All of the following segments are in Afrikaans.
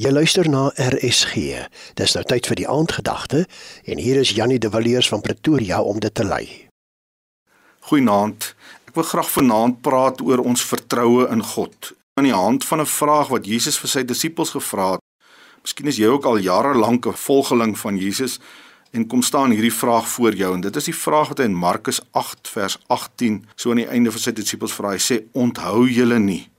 Jy luister na RSG. Dis nou tyd vir die aandgedagte en hier is Jannie de Villiers van Pretoria om dit te lei. Goeienaand. Ek wil graag vanaand praat oor ons vertroue in God. Aan die hand van 'n vraag wat Jesus vir sy disippels gevra het. Miskien is jy ook al jare lank 'n volgeling van Jesus en kom staan hierdie vraag voor jou en dit is die vraag wat hy in Markus 8 vers 18 so aan die einde vir sy disippels vra. Hy sê: "Onthou julle nie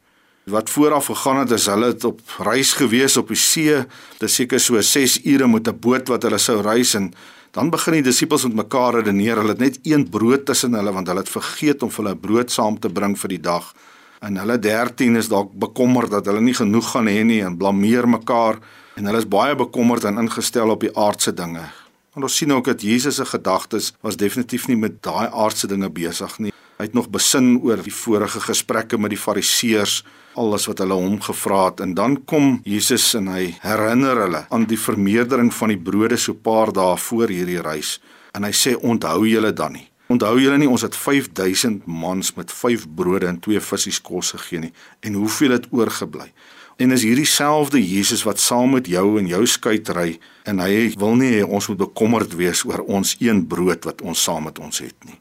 wat vooraf gegaan het as hulle het op reis gewees op die see, dit seker so 6 ure met 'n boot wat hulle sou reis en dan begin die disippels met mekaar redeneer. Hulle het net een brood tussen hulle want hulle het vergeet om vir hulle brood saam te bring vir die dag. En hulle 13 is dalk bekommerd dat hulle nie genoeg gaan hê nie en blameer mekaar en hulle is baie bekommerd en ingestel op die aardse dinge. Maar ons sien ook dat Jesus se gedagtes was definitief nie met daai aardse dinge besig nie. Hy het nog besin oor die vorige gesprekke met die Fariseërs, alles wat hulle hom gevra het en dan kom Jesus en hy herinner hulle aan die vermeerdering van die brode so paar dae voor hierdie reis en hy sê onthou julle dan nie. Onthou julle nie ons het 5000 mans met 5 brode en 2 visse kos gegee nie en hoeveel het oorgebly? En is hierdie selfde Jesus wat saam met jou in jou skuit ry en hy wil nie hê ons moet bekommerd wees oor ons een brood wat ons saam met ons het nie.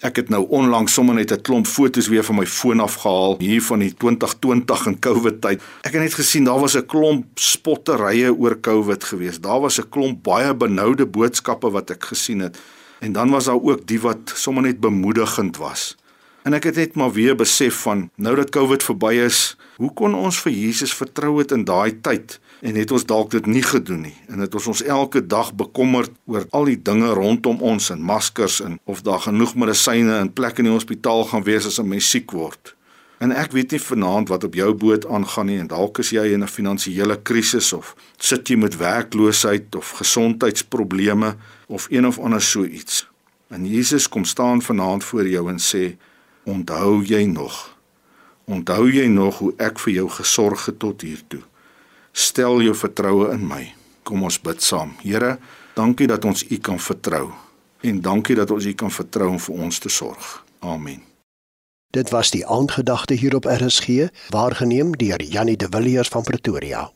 Ek het nou onlangs sommer net 'n klomp foto's weer van my foon afgehaal hier van die 2020 en COVID tyd. Ek het net gesien daar was 'n klomp spotterye oor COVID geweest. Daar was 'n klomp baie benoude boodskappe wat ek gesien het. En dan was daar ook die wat sommer net bemoedigend was. En ek het net maar weer besef van nou dat COVID verby is, hoe kon ons vir Jesus vertrou het in daai tyd en het ons dalk dit nie gedoen nie en het ons ons elke dag bekommerd oor al die dinge rondom ons en maskers en of daar genoeg medisyne en plekke in die hospitaal gaan wees as 'n mens siek word. En ek weet nie vanaand wat op jou boot aangaan nie en dalk is jy in 'n finansiële krisis of sit jy met werkloosheid of gesondheidsprobleme of een of ander so iets. En Jesus kom staan vanaand voor jou en sê Onthou jy nog? Onthou jy nog hoe ek vir jou gesorg het tot hier toe? Stel jou vertroue in my. Kom ons bid saam. Here, dankie dat ons U kan vertrou en dankie dat ons U kan vertrou om vir ons te sorg. Amen. Dit was die aandgedagte hier op RSG, waargeneem deur Jannie de Villiers van Pretoria.